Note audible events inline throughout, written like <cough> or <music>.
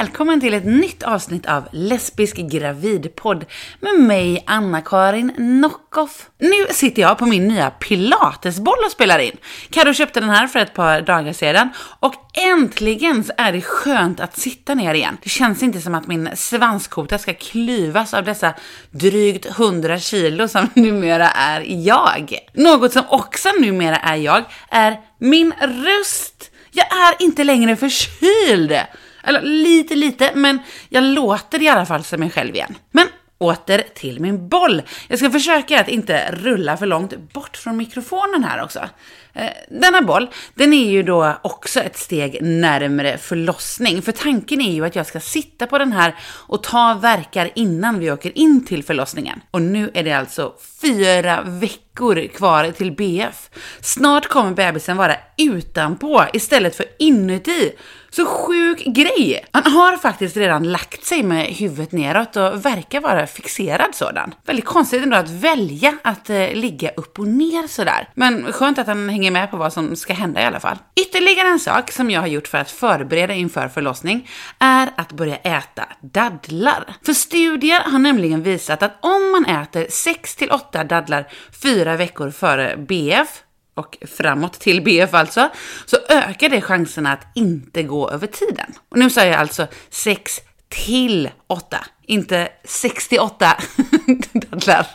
Välkommen till ett nytt avsnitt av Lesbisk gravidpodd med mig Anna-Karin Nockoff. Nu sitter jag på min nya pilatesboll och spelar in. Karo köpte den här för ett par dagar sedan och äntligen så är det skönt att sitta ner igen. Det känns inte som att min svanskota ska klyvas av dessa drygt 100 kilo som <laughs> numera är jag. Något som också numera är jag är min röst. Jag är inte längre förkyld. Eller lite, lite, men jag låter i alla fall som mig själv igen. Men åter till min boll. Jag ska försöka att inte rulla för långt bort från mikrofonen här också. Eh, denna boll, den är ju då också ett steg närmre förlossning. För tanken är ju att jag ska sitta på den här och ta verkar innan vi åker in till förlossningen. Och nu är det alltså fyra veckor kvar till BF. Snart kommer bebisen vara utanpå istället för inuti. Så sjuk grej! Han har faktiskt redan lagt sig med huvudet neråt och verkar vara fixerad sådan. Väldigt konstigt ändå att välja att eh, ligga upp och ner sådär. Men skönt att han hänger med på vad som ska hända i alla fall. Ytterligare en sak som jag har gjort för att förbereda inför förlossning är att börja äta dadlar. För studier har nämligen visat att om man äter 6-8 dadlar fyra veckor före BF, och framåt till BF alltså, så ökar det chanserna att inte gå över tiden. Och nu säger jag alltså 6 till 8, inte 68 <laughs> dadlar.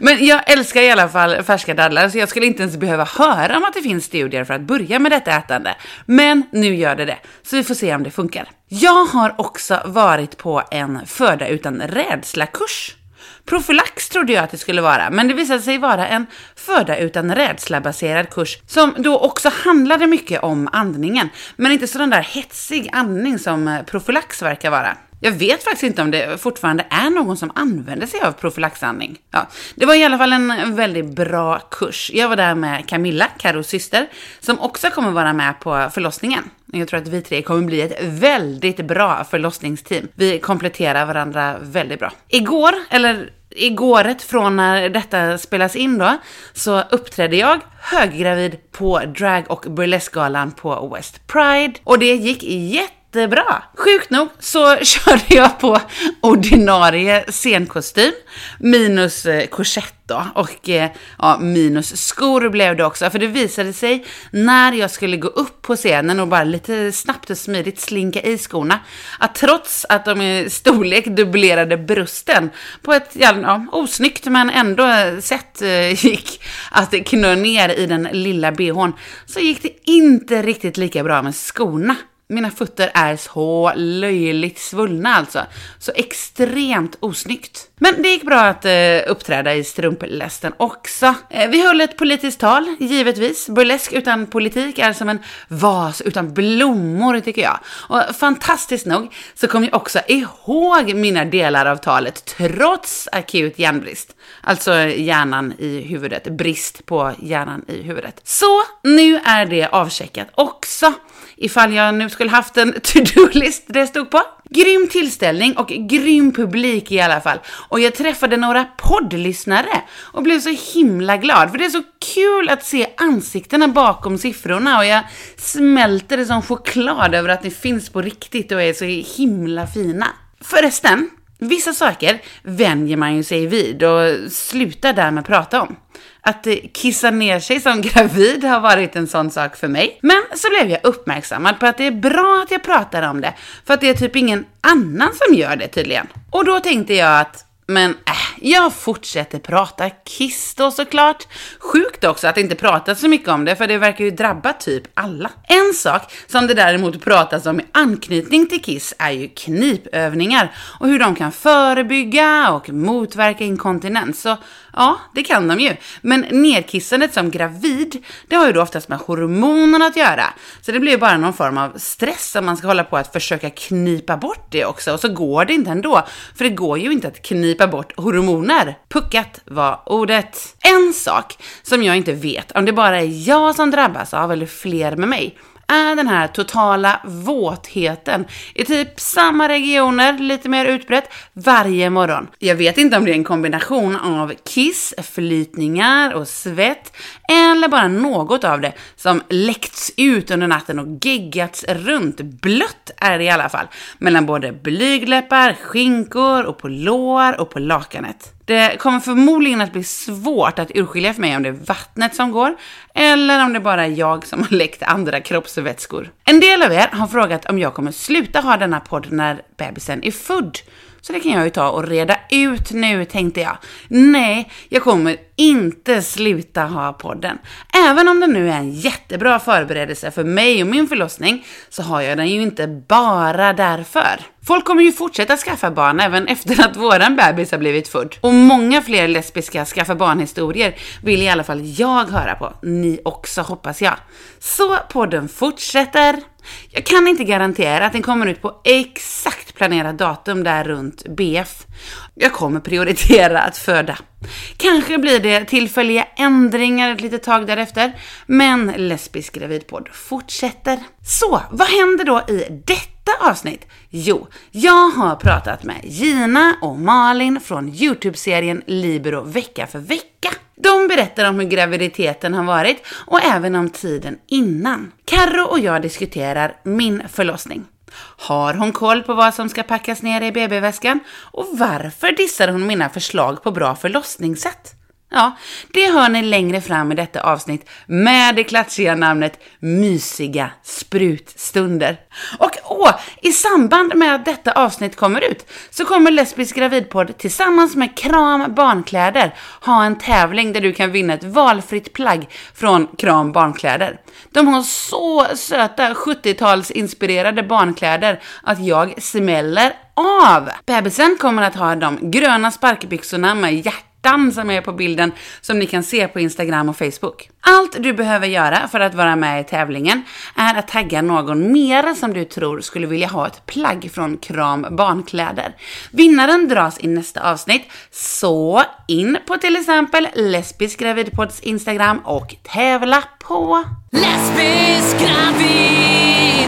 Men jag älskar i alla fall färska dadlar, så jag skulle inte ens behöva höra om att det finns studier för att börja med detta ätande. Men nu gör det det, så vi får se om det funkar. Jag har också varit på en föda utan rädsla-kurs. Profylax trodde jag att det skulle vara, men det visade sig vara en föda utan rädsla-baserad kurs som då också handlade mycket om andningen, men inte sådan där hetsig andning som eh, profylax verkar vara. Jag vet faktiskt inte om det fortfarande är någon som använder sig av profylaxandning. Ja, det var i alla fall en väldigt bra kurs. Jag var där med Camilla, Karos syster, som också kommer vara med på förlossningen. Jag tror att vi tre kommer bli ett väldigt bra förlossningsteam. Vi kompletterar varandra väldigt bra. Igår, eller igåret från när detta spelas in då, så uppträdde jag höggravid på drag och burleskgalan på West Pride. Och det gick jätte jättebra. Sjukt nog så <laughs> körde jag på ordinarie scenkostym, minus eh, korsett då, och eh, ja, minus skor blev det också. För det visade sig när jag skulle gå upp på scenen och bara lite snabbt och smidigt slinka i skorna, att trots att de i storlek dubblerade brösten på ett ja, osnyggt men ändå sätt eh, gick att knö ner i den lilla bhn, så gick det inte riktigt lika bra med skorna. Mina fötter är så löjligt svullna alltså. Så extremt osnyggt. Men det gick bra att eh, uppträda i strumplästen också. Eh, vi höll ett politiskt tal, givetvis. Burlesk utan politik är som en vas utan blommor, tycker jag. Och fantastiskt nog så kom jag också ihåg mina delar av talet, trots akut hjärnbrist. Alltså hjärnan i huvudet, brist på hjärnan i huvudet. Så nu är det avcheckat också ifall jag nu skulle haft en to-do-list det stod på. Grym tillställning och grym publik i alla fall. Och jag träffade några poddlyssnare och blev så himla glad, för det är så kul att se ansiktena bakom siffrorna och jag smälter det som choklad över att ni finns på riktigt och är så himla fina. Förresten, vissa saker vänjer man ju sig vid och slutar därmed prata om. Att eh, kissa ner sig som <laughs> gravid har varit en sån sak för mig. Men så blev jag uppmärksammad på att det är bra att jag pratar om det, för att det är typ ingen annan som gör det tydligen. Och då tänkte jag att men äh, jag fortsätter prata Kiss då såklart. Sjukt också att inte prata så mycket om det, för det verkar ju drabba typ alla. En sak som det däremot pratas om i anknytning till Kiss är ju knipövningar och hur de kan förebygga och motverka inkontinens. Så ja, det kan de ju. Men nedkissandet som gravid, det har ju då oftast med hormonerna att göra. Så det blir ju bara någon form av stress om man ska hålla på att försöka knipa bort det också. Och så går det inte ändå, för det går ju inte att knipa knipa bort hormoner. Puckat var ordet. En sak som jag inte vet om det bara är jag som drabbas av eller fler med mig är den här totala våtheten i typ samma regioner, lite mer utbrett, varje morgon. Jag vet inte om det är en kombination av kiss, flytningar och svett, eller bara något av det som läckts ut under natten och geggats runt. Blött är det i alla fall, mellan både blygläppar, skinkor och på lår och på lakanet. Det kommer förmodligen att bli svårt att urskilja för mig om det är vattnet som går eller om det bara är jag som har läckt andra kroppsvätskor. En del av er har frågat om jag kommer sluta ha denna podd när bebisen är född. Så det kan jag ju ta och reda ut nu tänkte jag. Nej, jag kommer inte sluta ha podden. Även om det nu är en jättebra förberedelse för mig och min förlossning så har jag den ju inte bara därför. Folk kommer ju fortsätta skaffa barn även efter att våran bebis har blivit född. Och många fler lesbiska skaffa barnhistorier vill i alla fall jag höra på. Ni också hoppas jag. Så podden fortsätter. Jag kan inte garantera att den kommer ut på exakt planerat datum där runt BF. Jag kommer prioritera att föda. Kanske blir det tillfälliga ändringar ett litet tag därefter, men Lesbisk gravidpodd fortsätter. Så, vad händer då i detta avsnitt? Jo, jag har pratat med Gina och Malin från Youtube-serien Libero vecka för vecka. De berättar om hur graviditeten har varit och även om tiden innan. Karro och jag diskuterar min förlossning. Har hon koll på vad som ska packas ner i BB-väskan? Och varför dissar hon mina förslag på bra förlossningssätt? Ja, det hör ni längre fram i detta avsnitt med det klatschiga namnet Mysiga sprutstunder. Och åh, i samband med att detta avsnitt kommer ut så kommer Lesbisk gravidpodd tillsammans med Kram Barnkläder ha en tävling där du kan vinna ett valfritt plagg från Kram Barnkläder. De har så söta 70-talsinspirerade barnkläder att jag smäller av. Bebisen kommer att ha de gröna sparkbyxorna med hjärtat hjärtan som är på bilden som ni kan se på Instagram och Facebook. Allt du behöver göra för att vara med i tävlingen är att tagga någon mer som du tror skulle vilja ha ett plagg från Kram Barnkläder. Vinnaren dras i nästa avsnitt, så in på till exempel Lesbisk Gravidpods Instagram och tävla på Lesbisk Gravidpodd!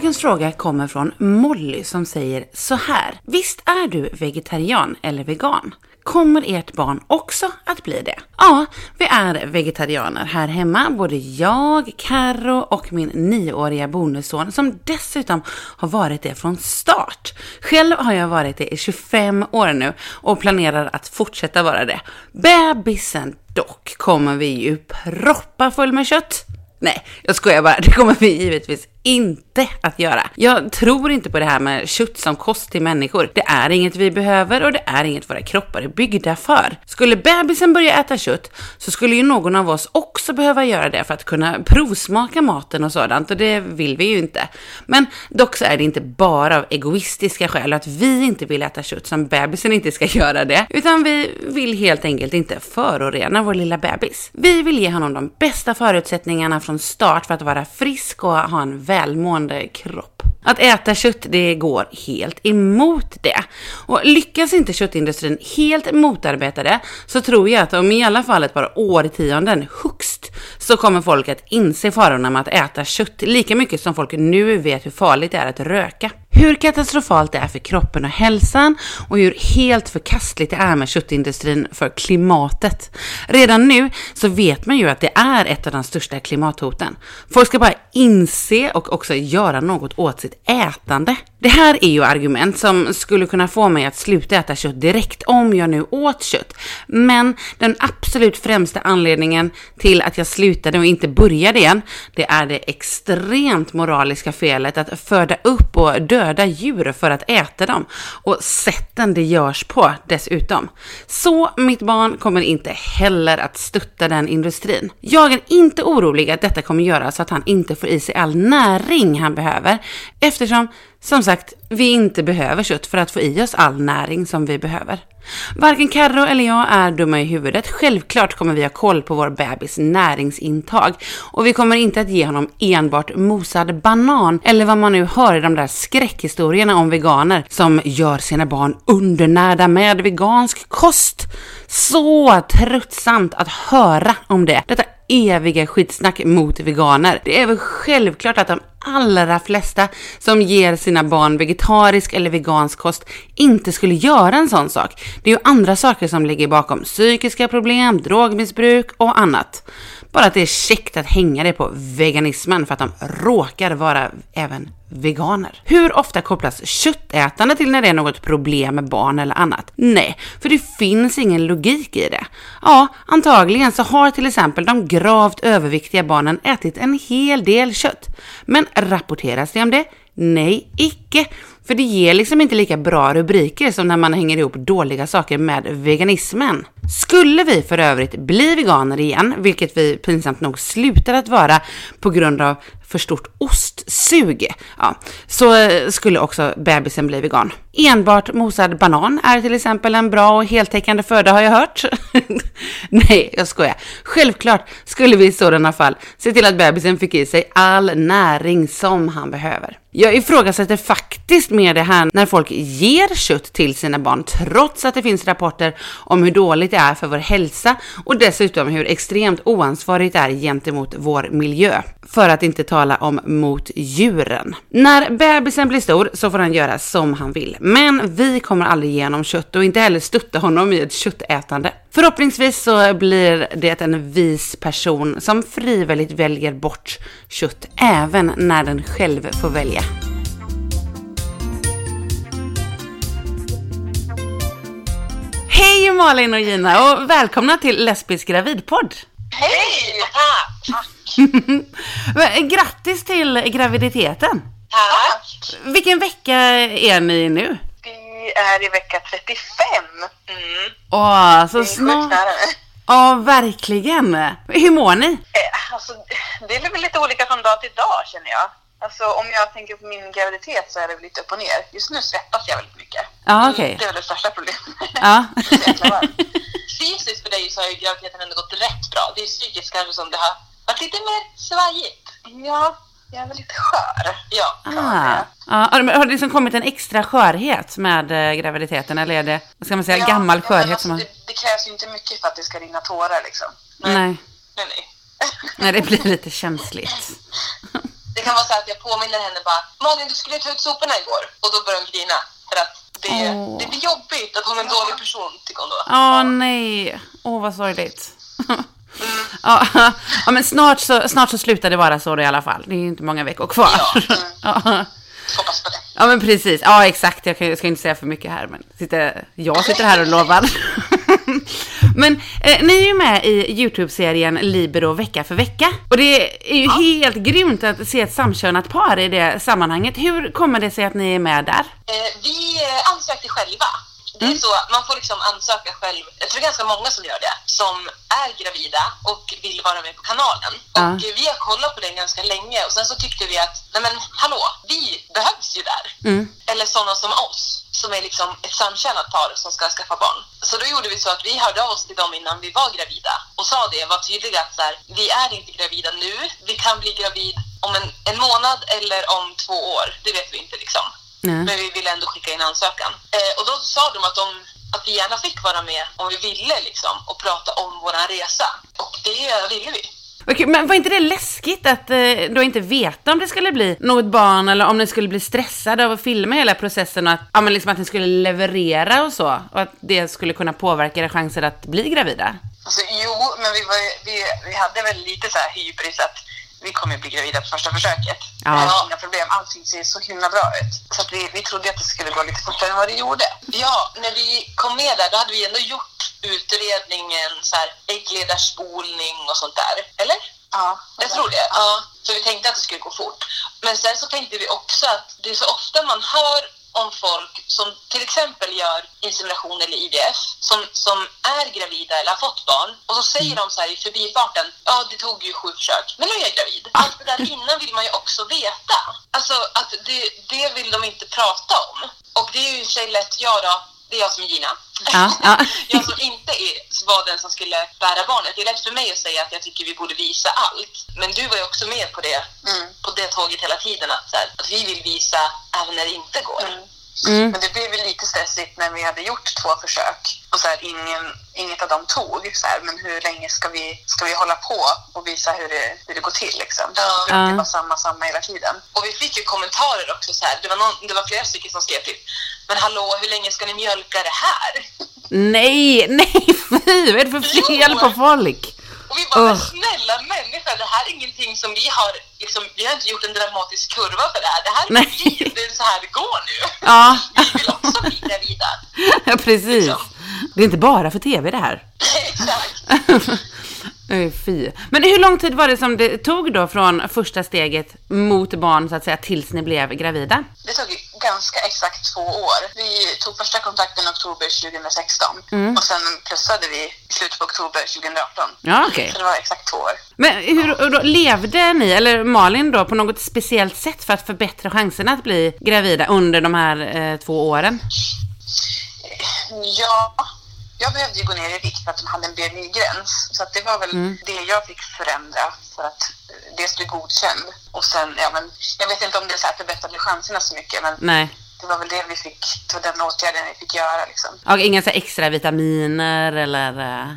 Dagens fråga kommer från Molly som säger så här. Visst är du vegetarian eller vegan? Kommer ert barn också att bli det? Ja, vi är vegetarianer här hemma. Både jag, Karo och min nioåriga bonusson som dessutom har varit det från start. Själv har jag varit det i 25 år nu och planerar att fortsätta vara det. Bebisen dock kommer vi ju proppa full med kött. Nej, jag skojar bara. Det kommer vi givetvis inte att göra. Jag tror inte på det här med kött som kost till människor. Det är inget vi behöver och det är inget våra kroppar är byggda för. Skulle bebisen börja äta kött så skulle ju någon av oss också behöva göra det för att kunna provsmaka maten och sådant och det vill vi ju inte. Men dock så är det inte bara av egoistiska skäl att vi inte vill äta kött som bebisen inte ska <laughs> göra det, utan vi vill helt enkelt inte förorena vår lilla bebis. Vi vill ge honom de bästa förutsättningarna från start för att vara frisk och ha en välmående kropp. Att äta kött, det går helt emot det. Och lyckas inte köttindustrin helt motarbeta det, så tror jag att om i alla fall ett par årtionden, högst, så kommer folk att inse farorna med att äta kött lika mycket som folk nu vet hur farligt det är att röka hur katastrofalt det är för kroppen och hälsan och hur helt förkastligt det är med köttindustrin för klimatet. Redan nu så vet man ju att det är ett av de största klimathoten. Folk ska bara inse och också göra något åt sitt ätande. Det här är ju argument som skulle kunna få mig att sluta äta kött direkt om jag nu åt kött. Men den absolut främsta anledningen till att jag slutade och inte började igen, det är det extremt moraliska felet att föda upp och döda djur för att äta dem. Och sätten det görs på dessutom. Så mitt barn kommer inte heller att stötta den industrin. Jag är inte orolig att detta kommer göra så att han inte får i sig all näring han behöver eftersom Som sagt, vi inte behöver kött för att få i oss all näring som vi behöver. Varken Carro eller jag är dumma i huvudet. Självklart kommer vi ha koll på vår bebis näringsintag och vi kommer inte att ge honom enbart mosad banan eller vad man nu hör i de där skräckhistorierna om veganer som gör sina barn undernärda med vegansk kost. Så tröttsamt att höra om det. Detta eviga skitsnack mot veganer. Det är väl självklart att de allra flesta som ger sina barn vegetarisk eller vegansk kost inte skulle göra en sån sak. Det är ju andra saker som ligger bakom psykiska problem, drogmissbruk och annat. Bara att det är käckt att hänga det på veganismen för att de råkar vara även veganer. Hur ofta kopplas köttätande till när det är något problem med barn eller annat? Nej, för det finns ingen logik i det. Ja, antagligen så har till exempel de gravt överviktiga barnen ätit en hel del kött. Men rapporteras det om det? Nej, icke. För det ger liksom inte lika bra rubriker som när man hänger ihop dåliga saker med veganismen. Skulle vi för övrigt bli veganer igen, vilket vi pinsamt nog slutar att vara på grund av för stort ostsug, ja, så eh, skulle också bebisen bli vegan. Enbart mosad banan är till exempel en bra och heltäckande föda har jag hört. <laughs> Nej, jag skojar. Självklart skulle vi i sådana fall se till att bebisen fick i sig all näring som han behöver. Jag ifrågasätter faktiskt mer det här när folk ger kött till sina barn trots att det finns rapporter om hur dåligt det är för vår hälsa och dessutom hur extremt oansvarigt det är gentemot vår miljö. För att inte ta tala om mot djuren. När bebisen blir stor så får han göra som han vill, men vi kommer aldrig ge honom kött och inte heller stötta honom i ett köttätande. Förhoppningsvis så blir det en vis person som frivilligt väljer bort kött även när den själv får välja. Hej Malin och Gina och välkomna till Lesbisk gravidpodd. Hej! Tack! <laughs> Grattis till graviditeten. Tack! Vilken vecka är ni nu? Vi är i vecka 35. Mm. Åh, så snart. Ja, verkligen. Hur mår ni? Eh, Alltså, det är väl lite olika från dag till dag känner jag. Alltså om jag tänker på min graviditet så är det väl lite upp och ner. Just nu svettas jag väldigt mycket. Ja, okej. Det är väl det största problemet. <laughs> Varmt. fysiskt för dig så har ju graviditeten ändå gått rätt bra. Det är psykiskt kanske som det har varit lite mer svajigt. Ja, jag är väl lite skör. Ja. Ah. Ja, har det liksom kommit en extra skörhet med eh, graviditeten eller är det, vad ska man säga, Ja, gammal ja, men skörhet alltså, som har... det, det krävs ju inte mycket för att det ska rinna tårar liksom. Nej, Nej, nej. nej, <laughs> det blir lite känsligt. <laughs> Det kan vara så att jag påminner henne bara Malin du skulle ta ut soporna igår och då börjar hon grina. För att det, Åh. det blir jobbigt att hon är en dålig person tycker hon då. Åh nej, åh vad sorgligt. <laughs> Ja, <laughs> ja, men snart så, snart så slutar det vara så då i alla fall. Det är ju inte många veckor kvar. Ja. <laughs> Ja. Hoppas på det. Ja men precis, ja exakt, jag, kan, jag ska inte säga för mycket här men sitter, jag sitter här och lovar. <laughs> men eh, ni är ju med i Youtube-serien Libero vecka för vecka. Och det är ju helt grymt att se ett samkönat par i det sammanhanget. Hur kommer det sig att ni är med där? Eh, vi eh, ansökte själva. Det är så, man får liksom ansöka själv. Jag tror det är ganska många som gör det, som är gravida och vill vara med på kanalen. Ja. Och vi har kollat på den ganska länge och sen så tyckte vi att, nej men hallå, vi behövs ju där. Mm. Eller sådana som oss, som är liksom ett samkönat par som ska skaffa barn. Så då gjorde vi så att vi hörde av oss till dem innan vi var gravida och sa det, var tydliga att så här, vi är inte gravida nu, vi kan bli gravid om en, en månad eller om två år, det vet vi inte liksom. Nej. Men vi ville ändå skicka in ansökan. Eh, och då sa de att, de att vi gärna fick vara med om vi ville liksom och prata om våran resa. Och det ville vi. Okej, men var inte det läskigt att eh, då inte veta om det skulle bli något barn eller om ni skulle bli stressade av att filma hela processen och att, ja, men liksom att ni skulle leverera och så och att det skulle kunna påverka era chanser att bli gravida? Alltså, jo, men vi, var, vi, vi hade väl lite så här hybris att vi kommer ju bli gravida på första försöket. Ja. Det är Inga problem, allting ser så himla bra ut. Så att vi, vi trodde att det skulle gå lite fortare än vad det gjorde. Ja, när vi kom med där, då hade vi ändå gjort utredningen, så här, äggledarspolning och sånt där. Eller? Ja, Jag tror det. Ja, så vi tänkte att det skulle gå fort. Men sen så tänkte vi också att det är så ofta man hör om folk som till exempel gör insemination eller IVF som, som är gravida eller har fått barn och så säger de så här i förbifarten, ja det tog ju sju försök, men nu är jag gravid. Allt det där innan vill man ju också veta. Alltså att det, det vill de inte prata om. Och det är ju i sig lätt, jag då, det är jag som är Gina. Ja, ja. <laughs> jag som inte är, var den som skulle bära barnet. Det är lätt för mig att säga att jag tycker vi borde visa allt. Men du var ju också med på det, Mm. på det tåget hela tiden. Att, så här, att vi vill visa även när det inte går. Mm. Mm. Men det blev ju lite stressigt när vi hade gjort två försök och så här, ingen, inget av dem tog. Så här, men hur länge ska vi, ska vi hålla på och visa hur det, hur det går till? Liksom? Ja. Det var samma, samma hela tiden. Och vi fick ju kommentarer också så här. Det var, någon, det var flera stycken som skrev typ Men hallå, hur länge ska ni mjölka det här? Nej, nej fy! Vad är det för fel på folk? Och vi bara, Ugh. snälla människa, det här är ingenting som vi har, liksom, vi har inte gjort en dramatisk kurva för det här. Det här är Nej. <laughs> liv, det är så här det går nu. Ja, Vi vill också bli gravida. <laughs> ja precis. Det är inte bara för tv det här. <laughs> Exakt. Nej, Fy. Men hur lång tid var det som det tog då från första steget mot barn så att säga tills ni blev gravida? Det tog ganska exakt två år. Vi tog första kontakten i oktober 2016 Mm. och sen plussade vi i slutet på oktober 2018. Ja, okej. Så det var exakt två år. Men hur då, levde ni, eller Malin då, på något speciellt sätt för att förbättra chanserna att bli gravida under de här eh, två åren? Ja, jag behövde ju gå ner i vikt för att de hade en BMI-gräns. Så att det var väl Mm. det jag fick förändra för att dels bli godkänd. Och sen, ja men, jag vet inte om det så här förbättrade chanserna så mycket, men Nej. det var väl det vi fick, det var den åtgärden vi fick göra liksom. Och inga så extra vitaminer eller eh,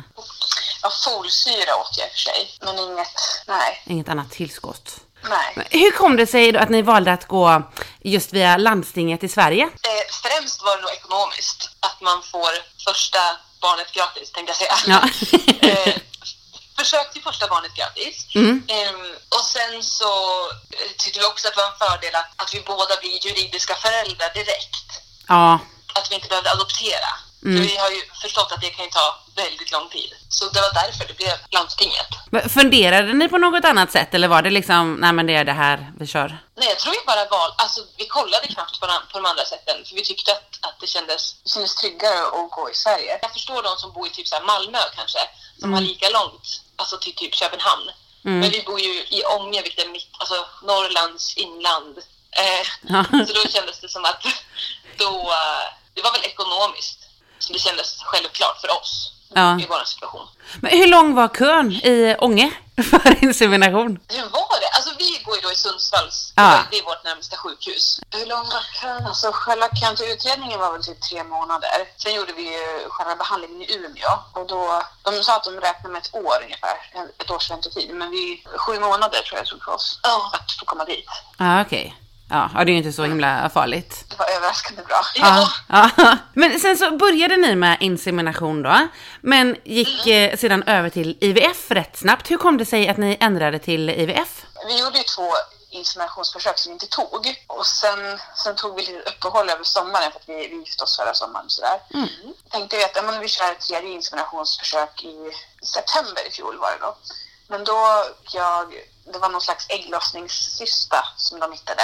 Ja, folsyra åt jag i och för sig, men inget, nej, inget annat tillskott? nej. Hur kom det sig då att ni valde att gå just via landstinget i Sverige? Eh, främst var det nog ekonomiskt, att man får första barnet gratis, tänkte jag säga. Ja. <laughs> eh, försök till första barnet gratis. Mm. Ehm, och sen så eh, tyckte vi också att det var en fördel att, att vi båda blir juridiska föräldrar direkt. Ja, Att vi inte behövde adoptera. Mm. Vi har ju förstått att det kan ju ta väldigt lång tid. Så det var därför det blev landstinget. Men funderade ni på något annat sätt eller var det liksom, nej men det är det här vi kör? Nej, jag tror vi bara val, alltså vi kollade knappt på, på de andra sätten för vi tyckte att, att det kändes Det kändes tryggare att gå i Sverige. Jag förstår de som bor i typ så Malmö kanske, som har lika långt alltså till typ Köpenhamn. Mm. Men vi bor ju i Ånge, vilket är mitt, alltså Norrlands inland. Eh. Så då kändes det som att <laughs> då, eh, det var väl ekonomiskt som det kändes självklart för oss Ja. i vår situation. Men hur lång var kön i Ånge <laughs> för insemination? Hur var det? Alltså vi går ju då i Sundsvalls, Ja. det är vårt närmaste sjukhus. Hur lång var kön? Alltså själva kön till utredningen var väl typ tre månader. Sen gjorde vi ju själva behandlingen i Umeå och då, de sa att de räknade med ett år ungefär, ett års väntetid. Men vi, sju månader tror jag det tog för oss Ja. att få komma dit. Ja, okej. Ja, ja, det är ju inte så himla farligt. Det var överraskande bra. Ja. Ja. ja. <laughs> Men sen så började ni med insemination då, men gick eh, sedan över till IVF rätt snabbt. Hur kom det sig att ni ändrade till IVF? Vi gjorde ju två inseminationsförsök som vi inte tog. Och sen, sen tog vi lite uppehåll över sommaren för att vi, vi gifte oss förra sommaren. Sådär. Mm. Tänkte vi att ja, men vi kör ett tredje inseminationsförsök i september i fjol var det då. Men då jag, det var någon slags ägglossningscysta som de hittade.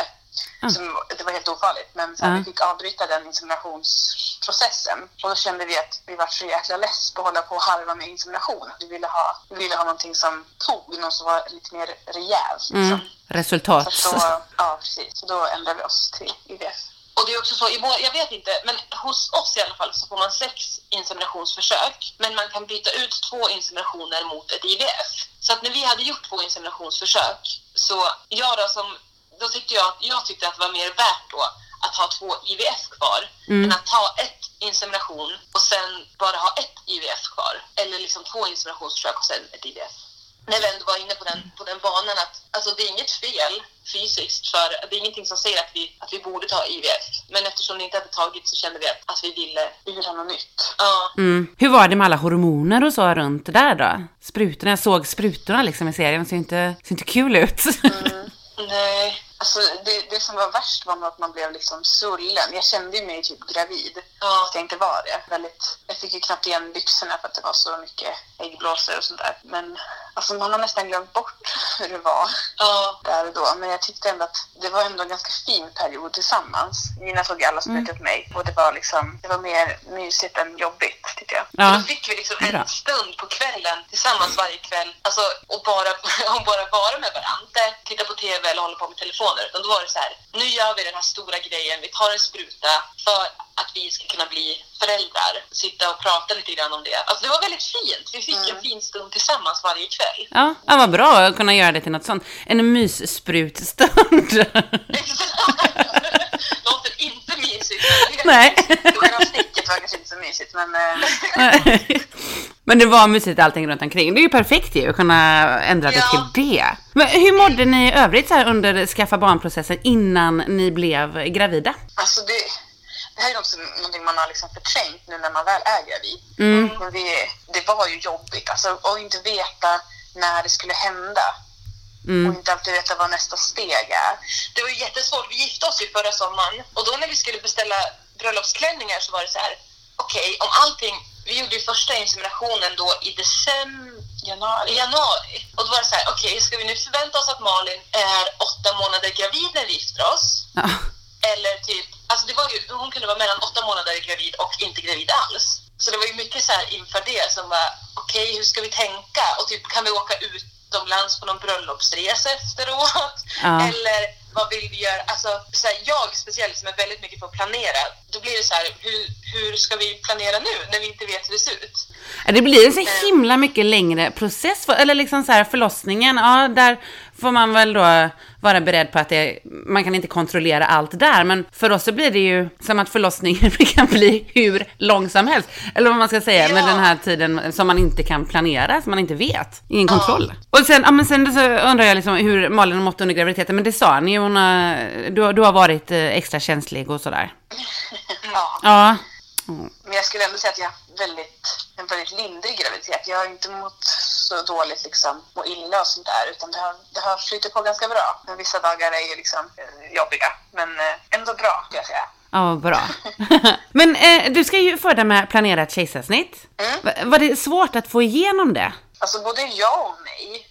Mm. Som, det var helt ofarligt men sen Ja. vi fick avbryta den inseminationsprocessen. Och då kände vi att vi var så jäkla less på att hålla på och harva med insemination. Vi ville ha, vi ville ha någonting som tog, något som var lite mer rejält. Liksom. Mm. Resultat. Så då, ja, precis. Så då ändrade vi oss till IVF. Och det är också så, jag vet inte, men hos oss i alla fall så får man sex inseminationsförsök. Men man kan byta ut två inseminationer mot ett IVF. Så att när vi hade gjort två inseminationsförsök så jag då som, då tyckte jag, jag tyckte att det var mer värt då att ha två IVF kvar Mm. än att ta ett insemination och sen bara ha ett IVF kvar. Eller liksom två inseminationsförsök och sen ett IVF. När vi ändå var inne på den, på den banan att alltså det är inget fel fysiskt för det är ingenting som säger att vi, att vi borde ta IVF. Men eftersom det inte hade tagit så kände vi att, att vi ville, Vi ville ha något nytt. ja. Mm. Hur var det med alla hormoner och så runt det där då? Sprutorna, jag såg sprutorna liksom i serien, ser inte, ser inte kul ut. Nej, Alltså det, det som var värst var nog att man blev liksom svullen. Jag kände ju mig typ gravid. Ja. Fast jag inte var det. Väldigt, jag fick ju knappt igen byxorna för att det var så mycket äggblåsor och sånt där. Men alltså man har nästan glömt bort <laughs> hur det var Ja. där och då. Men jag tyckte ändå att det var ändå en ganska fin period tillsammans. Gina såg alla som mm. mig och det var liksom, det var mer mysigt än jobbigt tycker jag. Ja. Då fick vi liksom Bra. en stund på kvällen tillsammans varje kväll. Alltså, och bara, <laughs> och bara vara med varandra. Titta på TV eller hålla på med telefoner. Utan då var det så här, nu gör vi den här stora grejen. Vi tar en spruta för att vi ska kunna bli föräldrar. Sitta och prata lite grann om det. Alltså det var väldigt fint. Vi fick en fin stund tillsammans varje kväll. Ja, ja vad bra att kunna göra det till något sånt. En myssprutstund. <laughs> Låter inte mysigt. Nej. Själva sticket var kanske inte så mysigt men eh, Men det var mysigt allting runt omkring. Det är ju perfekt ju att kunna ändra det Ja. till det. Men hur mådde ni i övrigt så här under skaffa barnprocessen innan ni blev gravida? Alltså det, det här är också någonting man har liksom förträngt nu när man väl är gravid. Mm. Men det, det var ju jobbigt. Alltså, att inte veta när det skulle hända. Mm. Och inte alltid veta vad nästa steg är. Det var ju jättesvårt. Vi gifte oss ju förra sommaren och då när vi skulle beställa bröllopsklänningar så var det så här. Okej, om allting. Vi gjorde ju första inseminationen då i december, Januari. januari. Och då var det så här. Okej, ska vi nu förvänta oss att Malin är åtta månader gravid när vi gifter oss? Ja. Eller typ, alltså det var ju, hon kunde vara mellan åtta månader gravid och inte gravid alls. Så det var ju mycket så här inför det som var, okej hur ska vi tänka? Och typ kan vi åka utomlands på någon bröllopsresa efteråt? Ja. Eller vad vill vi göra? Alltså så här, jag speciellt som är väldigt mycket på att planera, då blir det så här, hur, hur ska vi planera nu när vi inte vet hur det ser ut? Det blir en så himla mycket längre process, för, eller liksom så här förlossningen, ja där får man väl då vara beredd på att det, man kan inte kontrollera allt där, men för oss så blir det ju som att förlossningen <laughs> kan bli hur lång som helst, eller vad man ska säga, med Ja. den här tiden som man inte kan planera, som man inte vet, ingen kontroll. Och sen, ja men sen så undrar jag liksom hur Malin har mått under graviditeten, men det sa ni ju, hon har, du, har- du har varit eh, extra känslig och sådär. Ja. Ja. Men jag skulle ändå säga att jag har haft väldigt, en väldigt lindrig graviditet. Jag har inte mått så dåligt, liksom, må illa och sånt där. Utan det har, det har flyttat på ganska bra. Men vissa dagar är ju liksom eh, jobbiga. Men eh, ändå bra, skulle jag säga. Ja, bra. <laughs> Men eh, du ska ju föda med planerat kejsarsnitt. Mm. Va- Var det svårt att få igenom det? Alltså både ja och.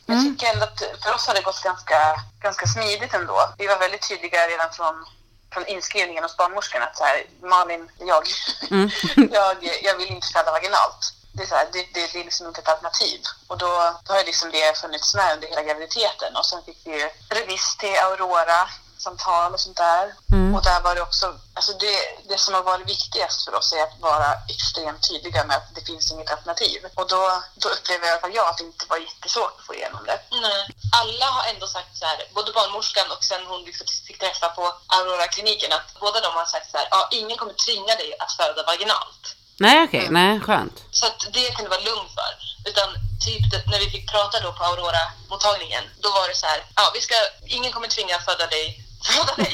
Jag Mm. tycker ändå att för oss har det gått ganska, ganska smidigt ändå. Vi var väldigt tydliga redan från, från inskrivningen hos barnmorskan att så här, Malin, jag, Mm. <laughs> jag, jag vill inte föda vaginalt. Det är, så här, det, det, det är liksom inte ett alternativ. Och då, då har liksom det funnits med under hela graviditeten. Och sen fick vi ju remiss till Aurora samtal och sånt där. Mm. Och där var det också, alltså det, det som har varit viktigast för oss är att vara extremt tydliga med att det finns inget alternativ. Och då, då upplever i alla fall jag att det inte var jättesvårt att få igenom det. Nej. Alla har ändå sagt så här, både barnmorskan och sen hon vi fick träffa på Aurora-kliniken, att båda de har sagt så här, ja, ingen kommer tvinga dig att föda vaginalt. Nej, okej. Nej, skönt. Så att det kan du vara lugn för. Utan typ när vi fick prata då på Aurora-mottagningen, då var det så här, ja, vi ska, ingen kommer tvinga föda dig, föda dig.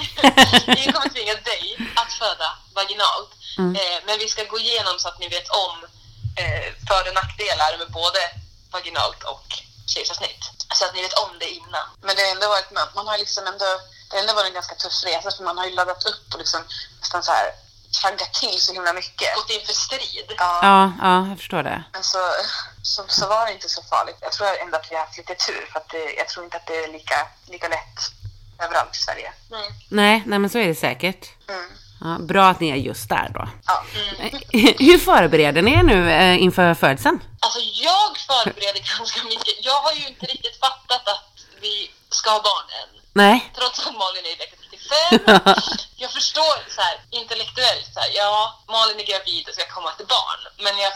ingen kommer tvinga dig att föda vaginalt. Eh, men vi ska gå igenom så att ni vet om eh, för och nackdelar med både vaginalt och kejsarsnitt. Så att ni vet om det innan. Men det har ändå varit, man, har liksom ändå, det har ändå varit en ganska tuff resa för man har ju laddat upp och liksom nästan så här taggat till så himla mycket. Gått inför strid. Ja, Ja, ja, jag förstår det. men så, så, så var det inte så farligt. Jag tror ändå att vi har haft lite tur för att det, jag tror inte att det är lika, lika lätt överallt i Sverige. Mm. Nej, nej men så är det säkert. Mm. Ja, bra att ni är just där då. Ja. Hur förbereder ni er nu eh, inför födseln? Alltså jag förbereder <laughs> ganska mycket. Jag har ju inte riktigt fattat att vi ska ha barn än. Nej. Trots att Malin är i vecka 35. <laughs> Jag förstår så här, intellektuellt, så här, ja, Malin är gravid och ska komma till barn. Men jag,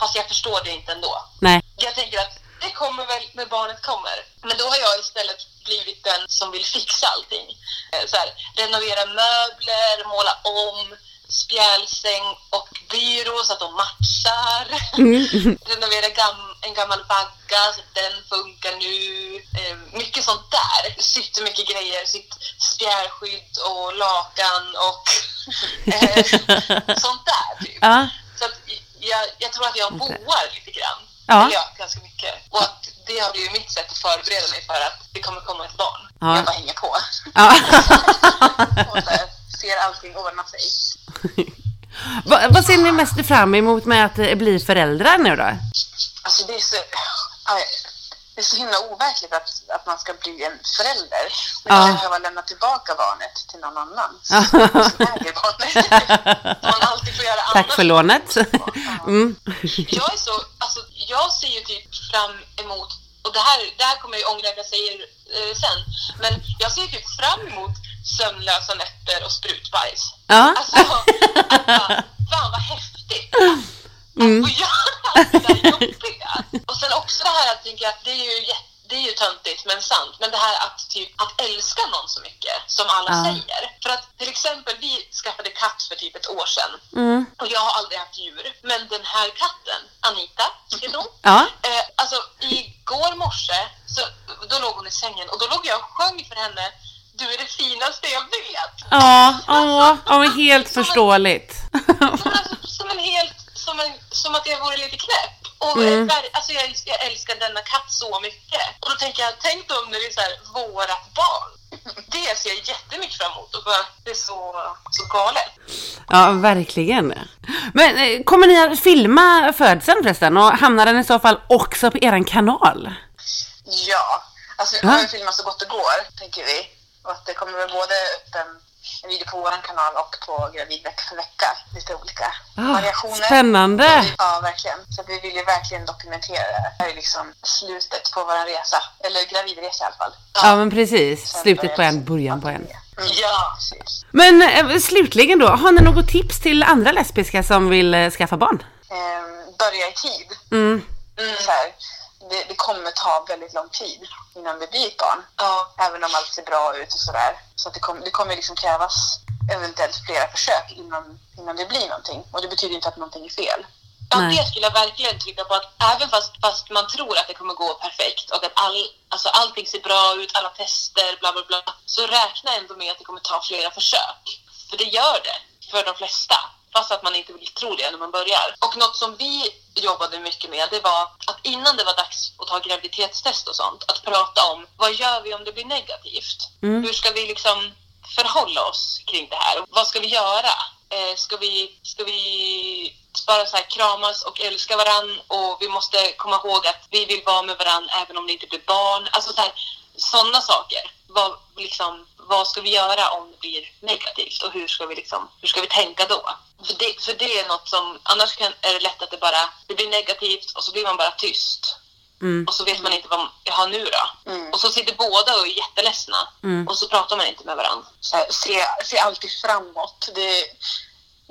fast jag förstår det inte ändå. Nej. Jag tänker att det kommer väl när barnet kommer. Men då har jag istället blivit den som vill fixa allting. Eh, Så här, renovera möbler, måla om, spjälsäng och byrå så att de matchar. <laughs> renovera gam- en gammal vagga så att den funkar nu. Eh, mycket sånt där. Sytt mycket grejer, sytt spjälskydd och lakan och <laughs> eh, sånt där typ. Ja. Så att jag, jag tror att jag boar lite grann. Ja. Eller ja, ganska mycket. Och att det har blivit mitt sätt att förbereda mig för att det kommer komma ett barn. Ja. Jag bara hänger på. Ja. <laughs> och så <laughs> ser allting ordna sig. vad, vad ser ni mest fram emot med att eh, bli föräldrar nu då? Alltså det är så, det är så himla overkligt att, att man ska bli en förälder. Och Ja. behöva lämna tillbaka barnet till någon annan <laughs> som som äger barnet. man alltid får göra Tack annat. för lånet. Mm. Jag är så, alltså jag ser ju typ fram emot, och det här, det här kommer jag ju ångra att jag säger eh, sen, men jag ser typ fram emot sömnlösa nätter och sprutbajs. Ja. Alltså, att bara, fan vad häftigt att få göra det där jobbiga. Och sen också det här att tänka att det är ju jätte det är ju töntigt men sant, men det här att, typ, att älska någon så mycket som alla Ja. säger. För att till exempel vi skaffade katt för typ ett år sedan Mm. och jag har aldrig haft djur. Men den här katten, Anita heter hon. Ja. Eh, alltså igår morse, så, då låg hon i sängen och då låg jag och sjöng för henne Du är det finaste jag vet. Ja, åh, ja, men helt förståeligt. Som, alltså, som en helt, som, en, som att jag vore lite knäpp. Och Mm. ver- alltså, jag, jag älskar denna katt så mycket. Och då tänker jag, tänk om det är så här, vårat barn. Det ser jag jättemycket fram emot och bara, det är så, så galet. Ja, verkligen. Men eh, kommer ni att filma födseln förresten? Och hamnar den i så fall också på eran kanal? Ja, alltså vi kommer filma så gott det går, tänker vi. Och att det kommer väl både upp en, video på vår kanal och på Gravid vecka för vecka. Lite olika Ah, variationer. spännande. Ja, verkligen. Så vi vill ju verkligen dokumentera det. Här är liksom slutet på vår resa. Eller gravidresa i alla fall. Ja, men precis. Sen Slutet på en, början på en. Mm. Ja. Precis. Men eh, slutligen då, har ni något tips till andra lesbiska som vill eh, skaffa barn? Ehm, börja i tid. Mm. Så här, det, det kommer ta väldigt lång tid innan det blir ett barn. Ja. Även om allt ser bra ut och sådär. Så att det, kom, det kommer liksom krävas eventuellt flera försök innan, innan det blir någonting. Och det betyder inte att någonting är fel. Ja, det skulle jag verkligen trycka på att även fast, fast man tror att det kommer gå perfekt och att all, alltså allting ser bra ut, alla tester, bla bla bla, så räkna ändå med att det kommer ta flera försök. För det gör det för de flesta, fast att man inte vill tro det när man börjar. Och något som vi jobbade mycket med, det var att innan det var dags att ta graviditetstest och sånt, att prata om vad gör vi om det blir negativt? Mm. Hur ska vi liksom förhålla oss kring det här? Vad ska vi göra? Eh, ska, vi, ska vi bara så här kramas och älska varann och vi måste komma ihåg att vi vill vara med varann även om det inte blir barn. Alltså så här, sådana saker. Vad, liksom, vad ska vi göra om det blir negativt och hur ska vi, liksom, hur ska vi tänka då? För det, för det är något som, annars kan, är det lätt att det bara det blir negativt och så blir man bara tyst. Mm. Och så vet man inte vad man, jaha nu då? Mm. Och så sitter båda och är jätteledsna Mm. och så pratar man inte med varandra. Så här, se, se alltid framåt. Det,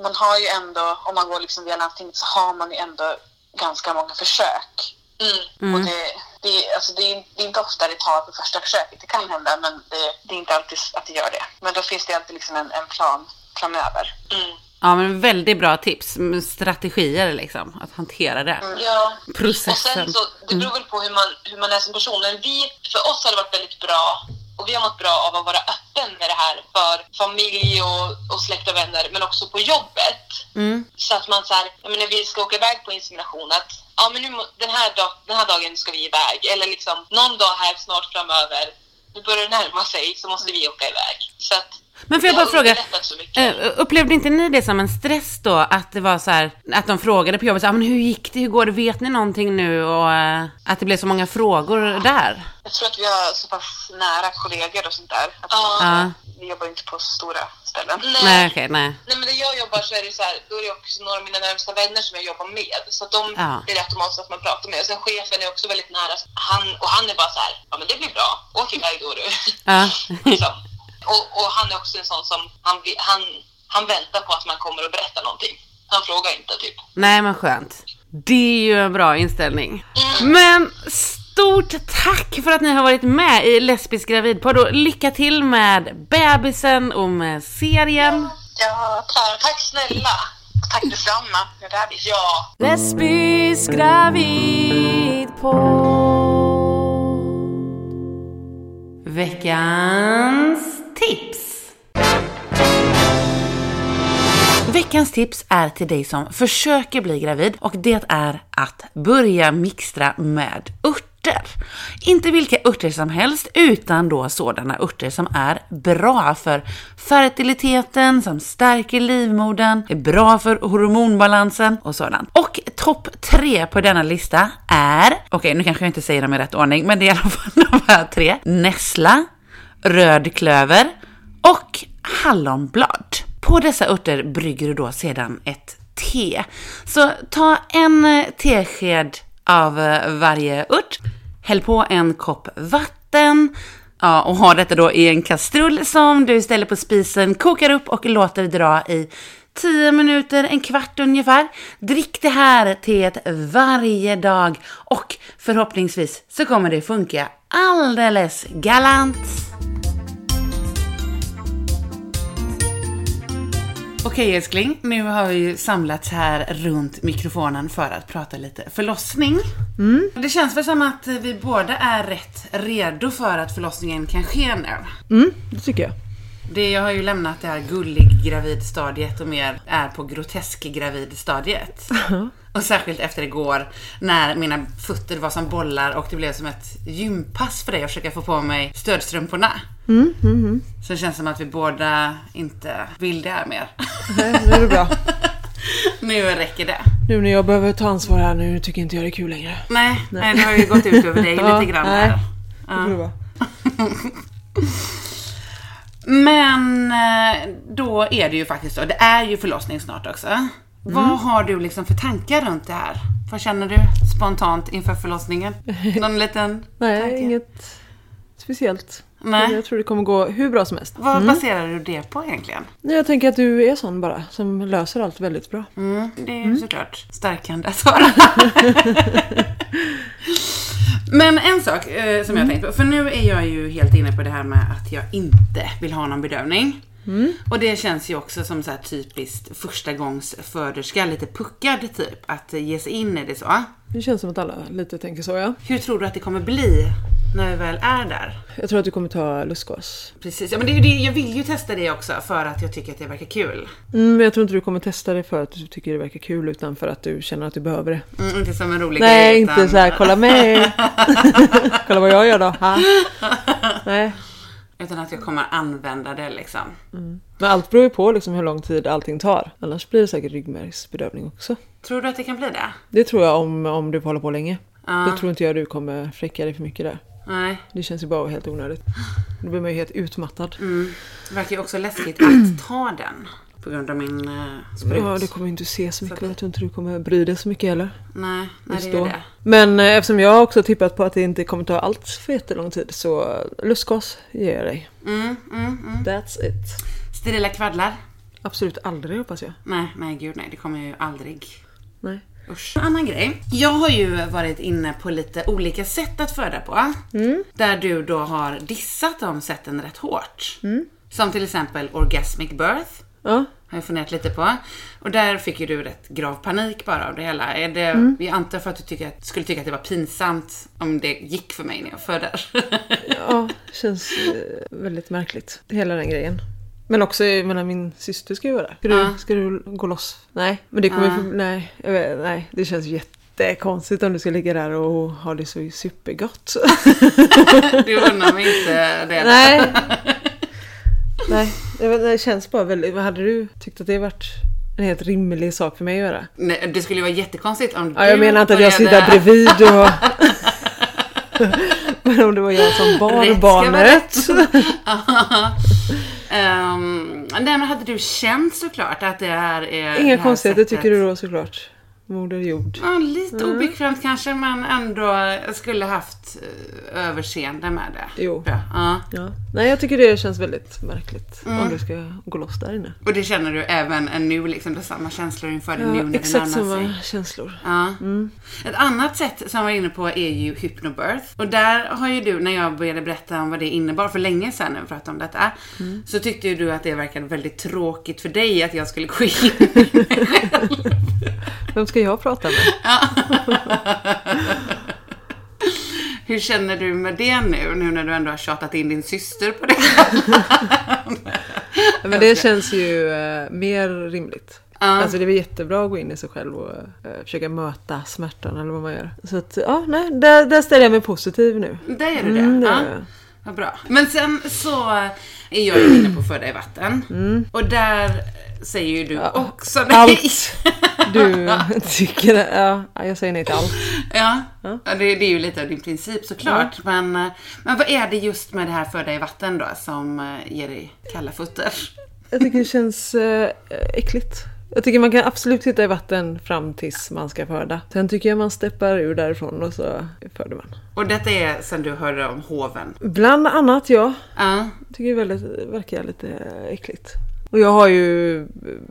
man har ju ändå, om man går liksom via landstinget så har man ju ändå ganska många försök. Mm. Mm. Och det, det, alltså det, är, det är inte ofta det tar på första försöket. Det kan hända men det, det är inte alltid att det gör det. Men då finns det alltid liksom en, en plan framöver. Mm. Ja, men väldigt bra tips. med Strategier liksom, att hantera det. Ja. Och Processen. sen så, det beror väl på hur man, hur man är som person. Men vi, för oss har det varit väldigt bra och vi har mått bra av att vara öppen med det här för familj och, och släkt och vänner men också på jobbet. Mm. Så att man så här, ja, när vi ska åka iväg på insemination att ja men nu, den, här dag, den här dagen ska vi iväg eller liksom någon dag här snart framöver nu börjar det närma sig så måste vi åka iväg. Så att Men får jag bara fråga, eh, upplevde inte ni det som en stress då? Att det var så här, att de frågade på jobbet, så, ah, men hur gick det, hur går det, vet ni någonting nu? Och eh, att det blev så många frågor där. Jag tror att vi har så pass nära kollegor och sånt där. Att Ja. Vi jobbar inte på stora ställen. Nej. Nej, okej, nej. Nej men när jag jobbar så är det så här, då är det också några av mina närmsta vänner som jag jobbar med. Så att de Ja. blir automatiskt att man pratar med. Och sen chefen är också väldigt nära. Han, och han är bara så här, ja men det blir bra, åk iväg då du. Ja. <laughs> liksom. och, och han är också en sån som, han, han, han väntar på att man kommer och berättar någonting. Han frågar inte typ. Nej, men skönt. Det är ju en bra inställning. Men stort tack för att ni har varit med i Lesbisk gravidpodd och lycka till med bebisen och med serien. Ja, tack. Snälla! Tack detsamma med bebis. Ja, Lesbisk gravid Veckans tips. Veckans tips är till dig som försöker bli gravid och det är att börja mixtra med örter örter. Inte vilka örter som helst, utan då sådana örter som är bra för fertiliteten, som stärker livmodern, är bra för hormonbalansen och sådant. Och topp tre på denna lista är, okej okay, nu kanske jag inte säger dem i rätt ordning, men det är i alla fall <laughs> de här tre. Nässla, rödklöver och hallonblad. På dessa örter brygger du då sedan ett te. Så ta en tesked av eh, varje ört, häll på en kopp vatten, Ja, och ha detta då i en kastrull som du ställer på spisen, kokar upp och låter dra i 10 minuter, en kvart ungefär. Drick det här teet varje dag och förhoppningsvis så kommer det funka alldeles galant. Okej älskling, nu har vi ju samlats här runt mikrofonen för att prata lite förlossning. Mm. Det känns väl som att vi båda är rätt redo för att förlossningen kan ske nu. Mm, det tycker jag. Det, jag har ju lämnat det här gullig gravidstadiet och mer är på grotesk gravidstadiet. Och särskilt efter igår när mina fötter var som bollar och det blev som ett gympass för dig att försöka få på mig stödstrumporna. Mm, mm, mm. Så det känns som att vi båda inte vill det här mer. Nej, nu är det bra. <laughs> nu räcker det. Nu när jag behöver ta ansvar här nu tycker inte jag det är kul längre. Nej, nej. det har ju gått ut över dig <laughs> lite grann här. Ja. <laughs> Men eh, då är det ju faktiskt så, det är ju förlossning snart också. Mm. Vad har du liksom för tankar runt det här? Vad känner du spontant inför förlossningen? Någon liten Nej, tanke? inget speciellt. Nej. Jag tror det kommer gå hur bra som helst. Vad mm. baserar du det på egentligen? Jag tänker att du är sån bara, som löser allt väldigt bra. Mm, det är mm. såklart stärkande att höra. <laughs> Men en sak eh, som jag tänkt på, för nu är jag ju helt inne på det här med att jag inte vill ha någon bedövning. Mm. Och det känns ju också som så här typiskt första gångs föderska, lite puckad typ, att ge sig in i det så. Det känns som att alla lite tänker så ja. Hur tror du att det kommer bli när vi väl är där? Jag tror att du kommer ta lustgas. Precis, ja, men det, det, jag vill ju testa det också för att jag tycker att det verkar kul. Mm, men jag tror inte du kommer testa det för att du tycker det verkar kul utan för att du känner att du behöver det. Mm, inte som en rolig Nej, grej. Nej, utan... inte så här, kolla mig. <laughs> kolla vad jag gör då. Ha? Nej. Utan att jag kommer använda det liksom. Mm. Men allt beror ju på liksom hur lång tid allting tar. Annars blir det säkert ryggmärgsbedövning också. Tror du att det kan bli det? Det tror jag om, om du hålla på länge. Uh. Det tror inte jag du kommer fräcka dig för mycket där. Nej. Det känns ju bara helt onödigt. Då blir man ju helt utmattad. Mm. Det verkar ju också läskigt att <clears throat> ta den. På grund av min uh, sprut. Ja, det kommer inte se så mycket. Jag tror inte du kommer bry dig så mycket heller. Nej, nej det är det. Men eh, eftersom jag också tippat på att det inte kommer ta allt för jättelång tid så lustgas ger jag dig. Mm, mm, mm. That's it. Sterila kvaddlar? Absolut aldrig hoppas jag. Nej, nej gud nej. Det kommer jag ju aldrig. Nej. Usch. En annan grej. Jag har ju varit inne på lite olika sätt att föda på. Mm. Där du då har dissat de sätten rätt hårt. Mm. Som till exempel orgasmic birth. Ja. Har jag funderat lite på. Och där fick ju du rätt grav panik bara av det hela. Är det, mm. Jag antar för att du tycker att, skulle tycka att det var pinsamt om det gick för mig när jag födde. ja, känns eh, väldigt märkligt. Hela den grejen. Men också, jag menar min syster ska ju vara där. Ska, ja. du, ska du gå loss? Nej, men det kommer ja. nej, vet, nej, det känns jättekonstigt om du ska ligga där och ha det så supergott. <laughs> du undrar mig inte det. Nej. nej, det känns bara väldigt, vad hade du tyckt att det varit en helt rimlig sak för mig att göra? Nej, det skulle ju vara jättekonstigt om ja, Jag menar inte att jag sitter där bredvid och... <laughs> Men om det var jag som bar barnet. Um, <laughs> nej men hade du känt såklart att det här är... Inga konstigheter tycker du då såklart? Moder jord. Ja, lite mm. obekvämt kanske men ändå skulle haft eh, överseende med det. Jo. Ja. ja. Nej jag tycker det känns väldigt märkligt mm. om du ska gå loss där inne. Och det känner du även nu liksom, det är samma känslor inför det ja, nu när exakt det närmar sig? samma känslor. Ja. Mm. Ett annat sätt som jag var inne på är ju hypnobirth. Och där har ju du, när jag började berätta om vad det innebar för länge sedan när vi pratade om detta, mm. så tyckte ju du att det verkade väldigt tråkigt för dig att jag skulle gå in <laughs> själv. Ska jag prata med? <laughs> Hur känner du med det nu, nu när du ändå har tjatat in din syster på det? <laughs> Men det känns ju uh, mer rimligt. Alltså det är jättebra att gå in i sig själv och eh, försöka möta smärtan eller vad man gör. Så att, ja, nej, där, där ställer jag mig positiv nu. Där gör du det? Mm, det jag. Vad bra. Men sen så är jag inne på Födda i vatten. Och där säger ju du också nej. Allt <laughs> du tycker, ja, jag säger nej till allt. Ja, ja det, det är ju lite av din princip såklart. Men, eh, men vad är det just med det här Födda i vatten då som eh, ger dig kalla fötter? Jag tycker det känns eh, äckligt. Jag tycker man kan absolut sitta i vatten fram tills man ska föda. Sen tycker jag man steppar ur därifrån och så föder man. Och detta är sen du hörde om hoven? Bland annat ja. Ja. Tycker det väldigt, verkar lite äckligt. Och jag har ju eh,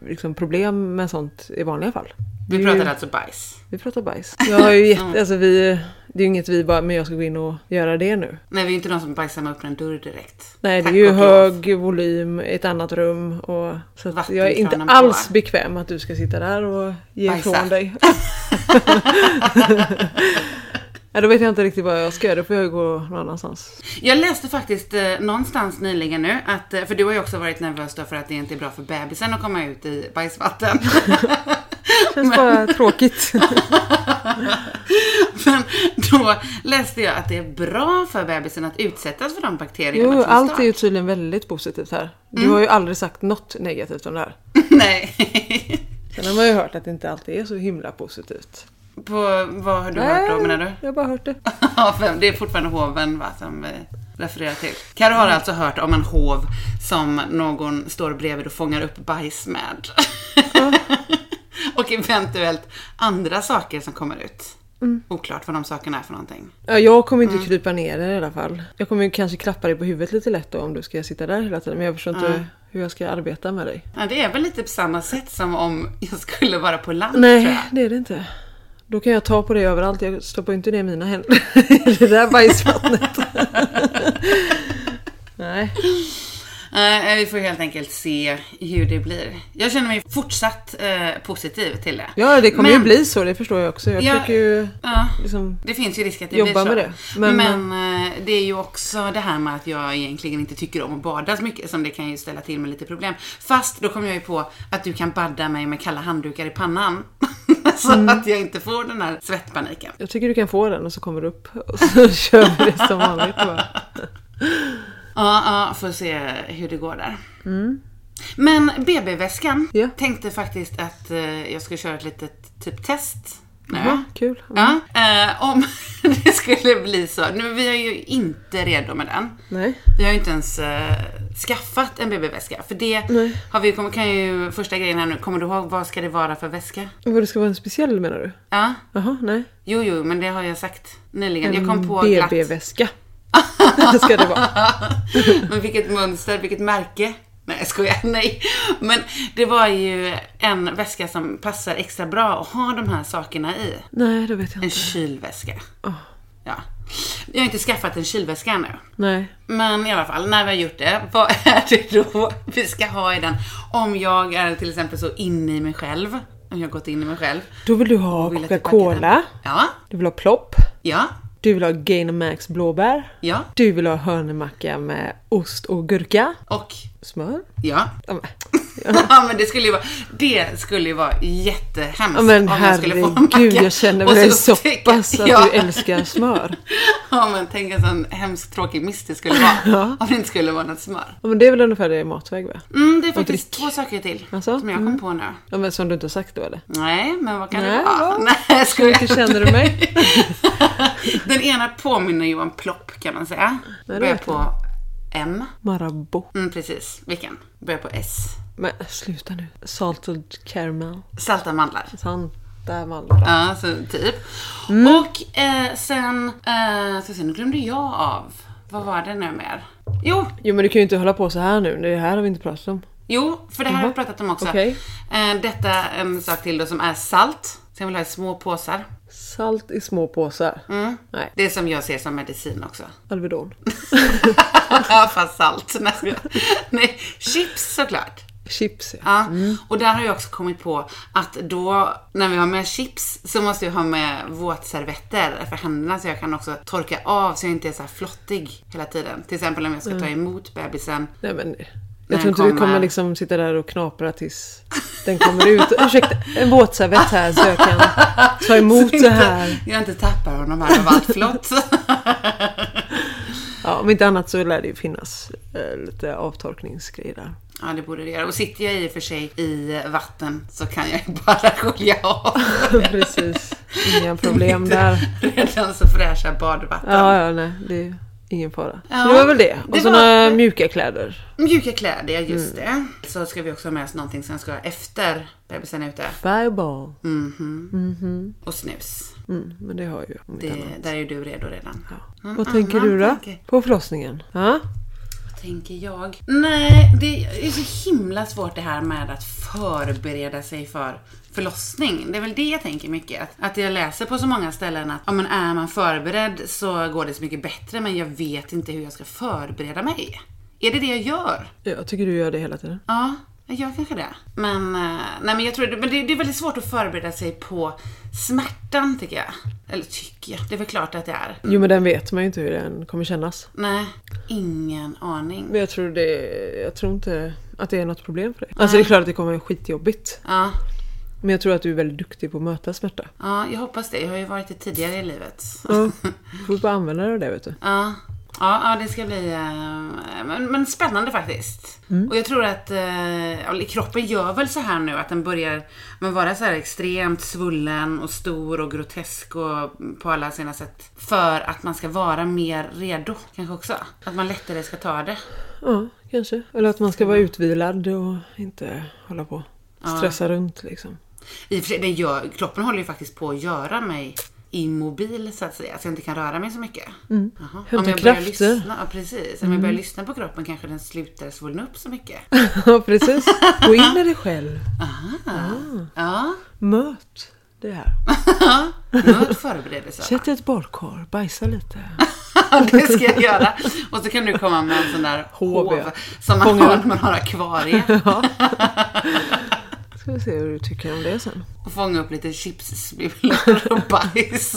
liksom problem med sånt i vanliga fall. Vi Det är ju- pratar alltså bajs? Vi pratar bajs. Jag har ju jätte, <laughs> alltså vi, det är ju inget vi bara, men jag ska gå in och göra det nu. Nej, vi är inte de som bajsar med öppna en dörr direkt. Nej, det Tack är ju och lov. hög volym i ett annat rum. Och, så att jag är inte Vattenkranen på. alls bekväm att du ska sitta där och ge Bajsa. ifrån dig. <laughs> <laughs> ja, då vet jag inte riktigt vad jag ska göra, då får jag gå någon annanstans. Jag läste faktiskt eh, någonstans nyligen nu, att, eh, för du har ju också varit nervös då för att det inte är bra för bebisen att komma ut i bajsvatten. <laughs> Känns bara tråkigt. <laughs> Men då läste jag att det är bra för bebisen att utsättas för de bakterierna Jo, allt start. är ju tydligen väldigt positivt här. Du Mm. har ju aldrig sagt något negativt om det här. <laughs> Nej. Sen har man ju hört att det inte alltid är så himla positivt. På vad har du hört då menar du? Jag har bara hört det. <laughs> Det är fortfarande hoven va, som vi refererar till. Karo har alltså hört om en hov som någon står bredvid och fångar upp bajs med. <laughs> och eventuellt andra saker som kommer ut. Oklart vad de sakerna är för någonting. Ja, jag kommer Mm. inte krypa ner i alla fall. Jag kommer kanske klappa dig på huvudet lite lätt då om du ska sitta där hela tiden. Men jag förstår inte hur jag ska arbeta med dig. Ja, det är väl lite på samma sätt som om jag skulle vara på land tror Nej, jag. det är det inte. Då kan jag ta på dig överallt. Jag stoppar ju inte ner mina händer <laughs> i det där bajsvattnet. <laughs> Nej. Nej, vi får helt enkelt se hur det blir. Jag känner mig fortsatt eh, positiv till det. Ja, det kommer ju Men- bli så. Det förstår jag också. Jag Ja, försöker ju Ja, liksom... det finns ju risk att det Jobba blir så. med det. Men- Men, eh, det är ju också det här med att jag egentligen inte tycker om att bada så mycket som det kan ju ställa till med lite problem. Fast då kommer jag ju på att du kan badda mig med kalla handdukar i pannan. <laughs> <laughs> så Mm. att jag inte får den här svettpaniken. Jag tycker du kan få den och så kommer du upp och så <laughs> kör vi det som vanligt bara. <laughs> Ja, ja, får se hur det går där. Men BB-väskan Mm. Ja. tänkte faktiskt att eh, jag skulle köra ett litet typ test. Nu. Ja, kul. Ja, eh, om <laughs> det skulle bli så. Nu, vi är ju inte redo med den. Nej. Vi har ju inte ens eh, skaffat en BB-väska. För det Nej. har vi, kan ju, första grejen här nu, kommer du ihåg vad ska det vara för väska? Vad det ska vara en speciell menar du? Ja, Jaha, nej. jo, jo, men det har jag sagt nyligen. En jag kom på. BB-väska. <laughs> ska det vara. <laughs> Men vilket mönster, vilket märke. Nej jag skojar, <laughs> nej. Men det var ju en väska som passar extra bra att ha de här sakerna i. Nej, det vet jag En inte. kylväska. Åh. Ja. Jag har inte skaffat en kylväska ännu. Nej. Men i alla fall, när vi har gjort det, <laughs> vad är det då vi ska ha i den? Om jag är till exempel så inne i mig själv, om jag har gått in i mig själv. Då vill du ha Coca-Cola. Ja, Du vill ha plopp. ja, Du vill ha Gainomax blåbär. ja. Du vill ha hörnemacka med ost och gurka. Och Smör. ja. Ja, men- <laughs> Ja men det skulle ju vara, det skulle ju vara jättehemskt Ja, men skulle herregud, jag känner dig så pass att ja. du älskar smör. <laughs> Ja men tänk en sån hemskt tråkig miss det skulle vara. <laughs> Ja. Om det inte skulle vara något smör. Ja, men det är väl ungefär det i matväg va? Mm, det är faktiskt två saker till Alltså? som jag kom på nu. Ja, men som du inte har sagt då eller? Nej, men vad kan Nej, det vara? vad? Nej, jag skojar. Hur känner du mig? Den ena påminner ju om plopp kan man säga. det Börjar på M. Marabou. Mm, precis. Vilken? Börjar på S. Men sluta nu. Salted caramel. Salta mandlar. Santa mandlar. Ja, så typ. Mm. Och eh, sen, eh, så sen, nu glömde jag av. Vad var det nu mer? Jo, Jo men du kan ju inte hålla på så här nu. Det här har vi inte pratat om. jo, för det här har vi pratat om också. Okej. Eh, detta en sak till då som är salt. Så jag vill ha i små påsar. Salt i små påsar. Mm. Nej, Det som jag ser som medicin också. Alvedon. <laughs> Fast salt. Nej, chips såklart. Chips ja. Ja, och där har jag också kommit på att då när vi har med chips så måste jag ha med våtservetter för händerna så jag kan också torka av så jag inte är så här flottig hela tiden. Till exempel om jag ska ta emot bebisen. Nej men. Jag tror inte den du kommer kommer- liksom sitta där och knapra tills den kommer ut. Ursäkta, en våtservett här så jag kan ta <laughs> emot det här. Jag inte tappar honom här av allt flott. <laughs> Ja, om inte annat så lär det ju finnas eh, lite avtorkningsgrejer där. Ja, det borde det göra. Och sitter jag i och för sig i vatten så kan jag ju <laughs> bara skölja av. Precis, inga problem där. Redan så fräscha badvatten. Ja, ja, nej, det är ingen fara. Ja, så det var väl det. Och det så var- några mjuka kläder. Mjuka kläder, ja, just Mm. det. Så ska vi också ha med oss någonting som ska efter bebisen är ute. Fireball. Och snus. Mm, men det har jag ju. Det, där är du redo redan. Någon Vad tänker du då? tanke? På förlossningen? Ja? Tänker jag? Nej, det är så himla svårt det här med att förbereda sig för förlossning. Det är väl det jag tänker mycket. Att, att jag läser på så många ställen att om man är man förberedd så går det så mycket bättre men jag vet inte hur jag ska förbereda mig. Är det det jag gör? Jag tycker du gör det hela tiden. Ja, jag gör kanske det. Men, eh, nej, men jag tror men det, det är väldigt svårt att förbereda sig på smärtan tycker jag. Eller tycker jag, det är väl klart att det är. Jo men den vet man ju inte hur den kommer kännas. Nej, ingen aning. Men jag tror, det, jag tror inte att det är något problem för dig. Alltså det är klart att det kommer vara skitjobbigt. Ja, Men jag tror att du är väldigt duktig på att möta smärta. ja, jag hoppas det. Jag har ju varit det tidigare i livet. Ja, du får bara använda dig av det vet du. Ja, ja, ja det ska bli eh, men, men spännande faktiskt. Och jag tror att eh, ja, kroppen gör väl så här nu att den börjar men vara så här extremt svullen och stor och grotesk och på alla sina sätt. För att man ska vara mer redo kanske också. Att man lättare ska ta det. Ja, kanske. Eller att man ska vara utvilad och inte hålla på stressa runt liksom. I och för sig, det gör, kroppen håller ju faktiskt på att göra mig immobil så att säga. Så jag inte kan röra mig så mycket. Jaha. Om jag börjar lyssna, ja, precis. Om jag börjar lyssna på kroppen kanske den slutar svullna upp så mycket. <laughs> Ja, precis. Gå in i dig själv. Ja, Möt det här. <laughs> möt förberedelser. Sätt ett badkar, bajsa lite. <laughs> det ska jag göra. Och så kan du komma med en sån där ja. som man har när man har akvarie. Ska vi se hur du tycker om det sen. Och fånga upp lite chipssmulor och bajs.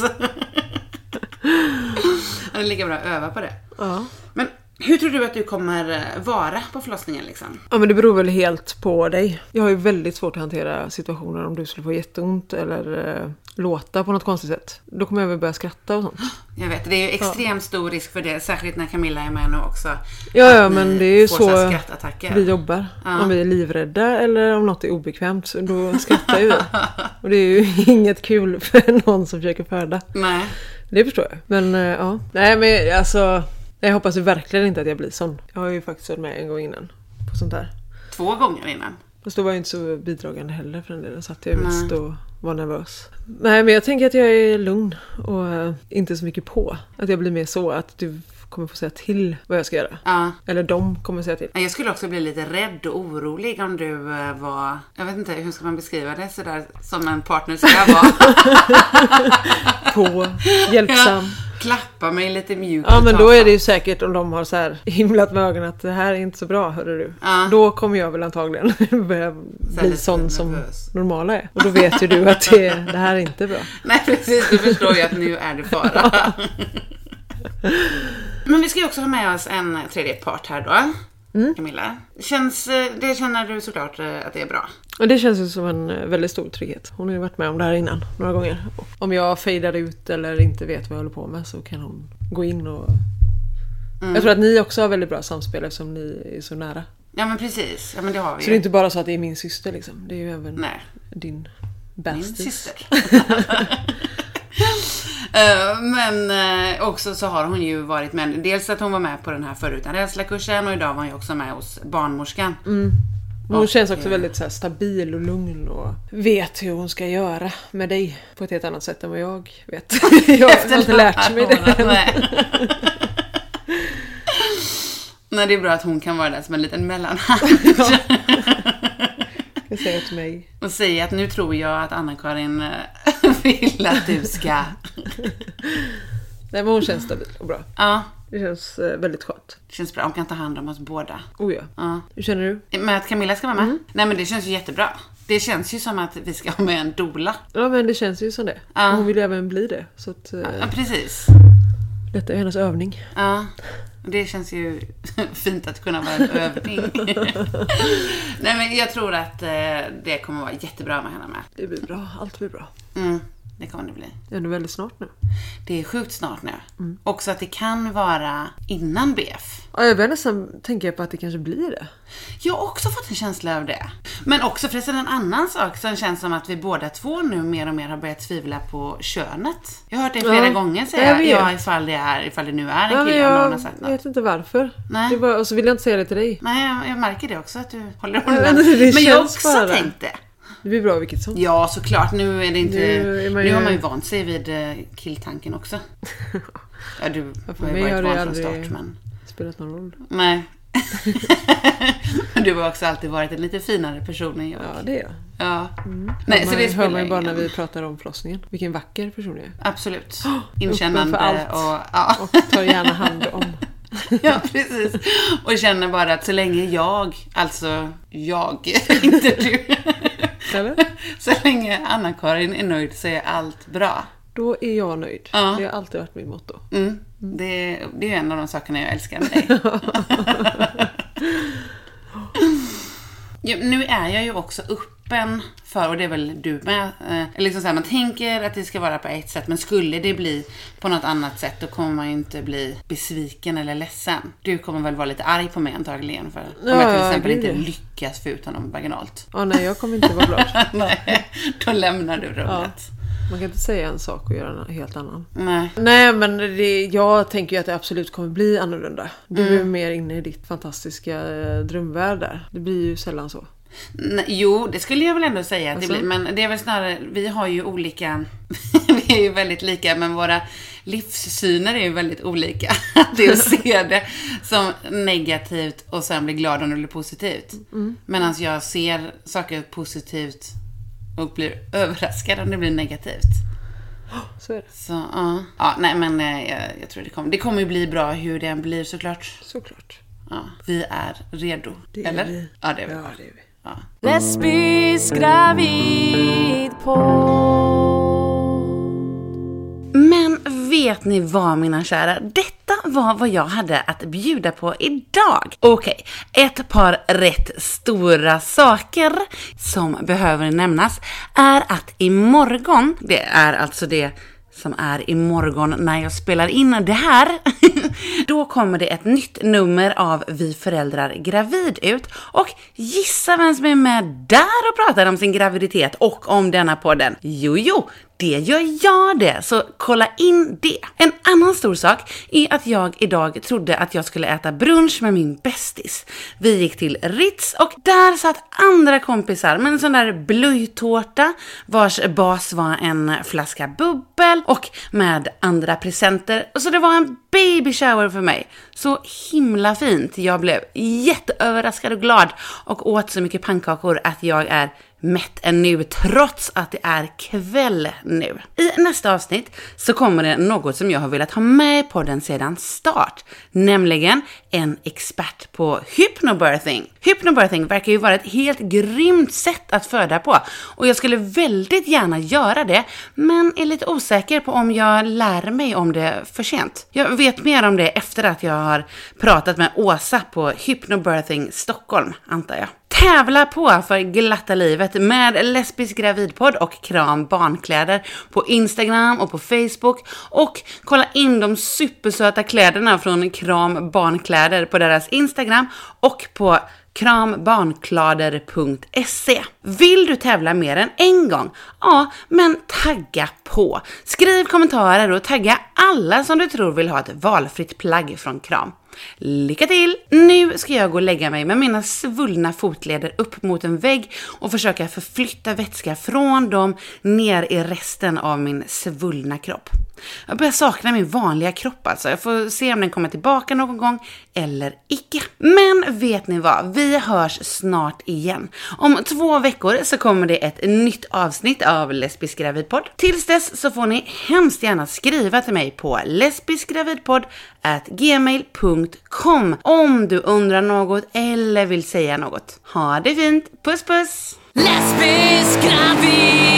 Det är lika bra att öva på det. Ja. Men hur tror du att du kommer eh, vara på förlossningen liksom? Ja men det beror väl helt på dig. Jag har ju väldigt svårt att hantera situationer om du skulle få jätteont eller eh, låta på något konstigt sätt. Då kommer jag väl börja skratta och sånt. Jag vet, det är ju extremt stor risk för det, särskilt när Camilla är med nu också. Ja, ja men det är ju så vi jobbar. Om vi är livrädda eller om något är obekvämt då skrattar ju vi. <laughs> Och det är ju <laughs> inget kul för någon som försöker föda. Nej. Det förstår jag. Men eh, ja. Nej men alltså. Jag hoppas ju verkligen inte att jag blir sån. Jag har ju faktiskt varit med en gång innan. På sånt här. Två gånger innan. Fast då var jag inte så bidragande heller för den delen. Så att jag mest och var nervös. Nej men jag tänker att jag är lugn och eh, inte så mycket på. Att jag blir mer så att du kommer få säga till vad jag ska göra. Ja. Eller de kommer säga till. Jag skulle också bli lite rädd och orolig om du eh, var, jag vet inte, hur ska man beskriva det sådär som en partner ska vara? <laughs> På, hjälpsam. Klappa mig lite mjukt Ja men då är det ju säkert om de har så här himlat med ögonen att det här är inte så bra hörru du. Ja. Då kommer jag väl antagligen <laughs> börja bli lite sån som nervös. normala är. Och då vet ju du att det, det här är inte bra. <laughs> Nej precis, du förstår ju att nu är det fara. <laughs> Men vi ska ju också ha med oss en tredje part här då. Mm. Camilla. Känns, eh, det känner du såklart eh, att det är bra. Och det känns ju som en eh, väldigt stor trygghet. Hon har ju varit med om det här innan några gånger. Och om jag fejdar ut eller inte vet vad jag håller på med så kan hon gå in och... Jag tror att ni också har väldigt bra samspel eftersom ni är så nära. Ja men precis, ja men det har vi Så det är ju. inte bara så att det är min syster liksom. Det är ju även Nej, din min bästis. syster. <laughs> <laughs> Eh, Men eh, också så har hon ju varit med, dels att hon var med på den här förr utan rädsla-kursen och idag var hon ju också med hos barnmorskan. Men Hon Och, känns också eh, väldigt så stabil och lugn och vet hur hon ska göra med dig på ett helt annat sätt än vad jag vet. <laughs> jag har inte lärt mig det. Nej. <laughs> Nej, det är bra att hon kan vara där som en liten mellanhand. <laughs> Jag säger till mig. Och säga att nu tror jag att Anna-Karin eh, <laughs> vill att du ska... Nej men hon känns stabil och bra. Ja, Det känns eh, väldigt skönt. det känns bra. Hon kan ta hand om oss båda. Oh ja. Ja. Hur känner du? Men att Camilla ska vara med? Mm. Nej men det känns ju jättebra. Det känns ju som att vi ska ha med en dola. Ja men det känns ju som det. Ja. Hon vill ju även bli det. Så att, eh, Ja, precis. detta är hennes övning. Ja. Det känns ju <laughs> fint att kunna vara en övning. <laughs> Nej men jag tror att eh, det kommer vara jättebra med henne med. Det blir bra. Allt blir bra. Mm, det kommer det bli. Det är väldigt snart nu. Det är sjukt snart nu. Också att det kan vara innan BF. Ja, jag börjar nästan tänka på att det kanske blir det. Jag har också fått en känsla av det. Men också förresten en annan sak som känns som att vi båda två nu mer och mer har börjat tvivla på könet. Jag har hört det flera Ja, gånger jag säga, vet. ja ifall det, är, ifall det nu är en Ja, kille om någon har jag sagt något. vet inte varför. Nej. Var, och så vill jag inte säga det till dig. Nej, jag, jag märker det också att du håller undan. Men jag har också bara. tänkt det. Det blir bra vilket som. Ja, såklart. Nu är det inte... Nu Nu, är man ju- har man ju vant sig vid eh, killtanken också. <laughs> Ja, du för har ju varit det van från start, men... Spelat någon roll. Nej. <laughs> Du har också alltid varit en lite finare person än jag. Ja, det är jag. Ja. Nej, Nej, man, så det hör man ju bara när vi pratar om förlossningen. Vilken vacker person jag är. Absolut. <gasps> Öppen Inkännande för allt. och... Ja. <laughs> Och tar gärna hand om. ja, precis. Och känner bara att så länge jag, alltså jag, inte du. Eller? <laughs> Så länge Anna-Karin är nöjd så är allt bra. Då är jag nöjd. Ja. Det har alltid varit mitt motto. Mm. Det, det är en av de sakerna jag älskar med dig. <laughs> <laughs> Jo, nu är jag ju också öppen för, och det är väl du med, eh, liksom så här, man tänker att det ska vara på ett sätt, men skulle det bli på något annat sätt, då kommer man ju inte bli besviken eller ledsen. Du kommer väl vara lite arg på mig antagligen, för om jag till Ja, exempel inte ja. lyckas få ut honom vaginalt. Ja, nej, jag kommer inte vara <laughs> glad. Nej, då lämnar du rummet. Man kan inte säga en sak och göra en helt annan. Nej. Nej men det, jag tänker ju att det absolut kommer bli annorlunda. Du Mm. är mer inne i ditt fantastiska eh, drömvärld där. Det blir ju sällan så. Nej, jo, det skulle jag väl ändå säga Alltså? det blir. Men det är väl snarare, vi har ju olika, <laughs> vi är ju väldigt lika, men våra livssyner är ju väldigt olika. <laughs> det är att se det som negativt och sen bli glad om det blir positivt. Mm. Medan jag ser saker positivt och blir överraskad om det blir negativt. Så är det. Så ja, ja nej men eh, jag, jag tror det kommer, det kommer ju bli bra hur det än blir såklart. Såklart. Ja, vi är redo. Det är Eller? vi. Ja, det är vi. Ja, det är vi. Ja. Lesbisk gravid vet ni vad mina kära? Detta var vad jag hade att bjuda på idag. Okej, ett par rätt stora saker som behöver nämnas är att imorgon, det är alltså det som är imorgon när jag spelar in det här. <laughs> Då kommer det ett nytt nummer av Vi föräldrar gravid ut och gissa vem som är med där och pratar om sin graviditet och om denna podden? Jo, jo, det gör jag det, så kolla in det. En annan stor sak är att jag idag trodde att jag skulle äta brunch med min bästis. Vi gick till Ritz och där satt andra kompisar med en sån där blöjtårta vars bas var en flaska bubbel och med andra presenter. Så det var en baby shower för mig. Så himla fint. Jag blev jätteöverraskad och glad och åt så mycket pannkakor att jag är mätt ännu trots att det är kväll nu. I nästa avsnitt så kommer det något som jag har velat ha med i podden sedan start, nämligen en expert på hypnobirthing. Hypnobirthing verkar ju vara ett helt grymt sätt att föda på och jag skulle väldigt gärna göra det, men är lite osäker på om jag lär mig om det för sent. Jag vet mer om det efter att jag har pratat med Åsa på Hypnobirthing Stockholm, antar jag. Tävla på för glatta livet med lesbisk gravidpodd och kram barnkläder på Instagram och på Facebook och kolla in de supersöta kläderna från Kram barnkläder på deras Instagram och på krambarnklader.se. Vill du tävla mer än en gång? Ja, men tagga på. Skriv kommentarer och tagga alla som du tror vill ha ett valfritt plagg från Kram. Lycka till! Nu ska jag gå och lägga mig med mina svullna fotleder upp mot en vägg och försöka förflytta vätska från dem ner i resten av min svullna kropp. Jag börjar sakna min vanliga kropp alltså. Jag får se om den kommer tillbaka någon gång eller icke. Men vet ni vad? Vi hörs snart igen. Om två veckor så kommer det ett nytt avsnitt av Lesbisk gravidpodd. Tills dess så får ni hemskt gärna skriva till mig på lesbiskgravidpoddgmail.com om du undrar något eller vill säga något. Ha det fint! Puss puss! Lesbisk Gravidpodd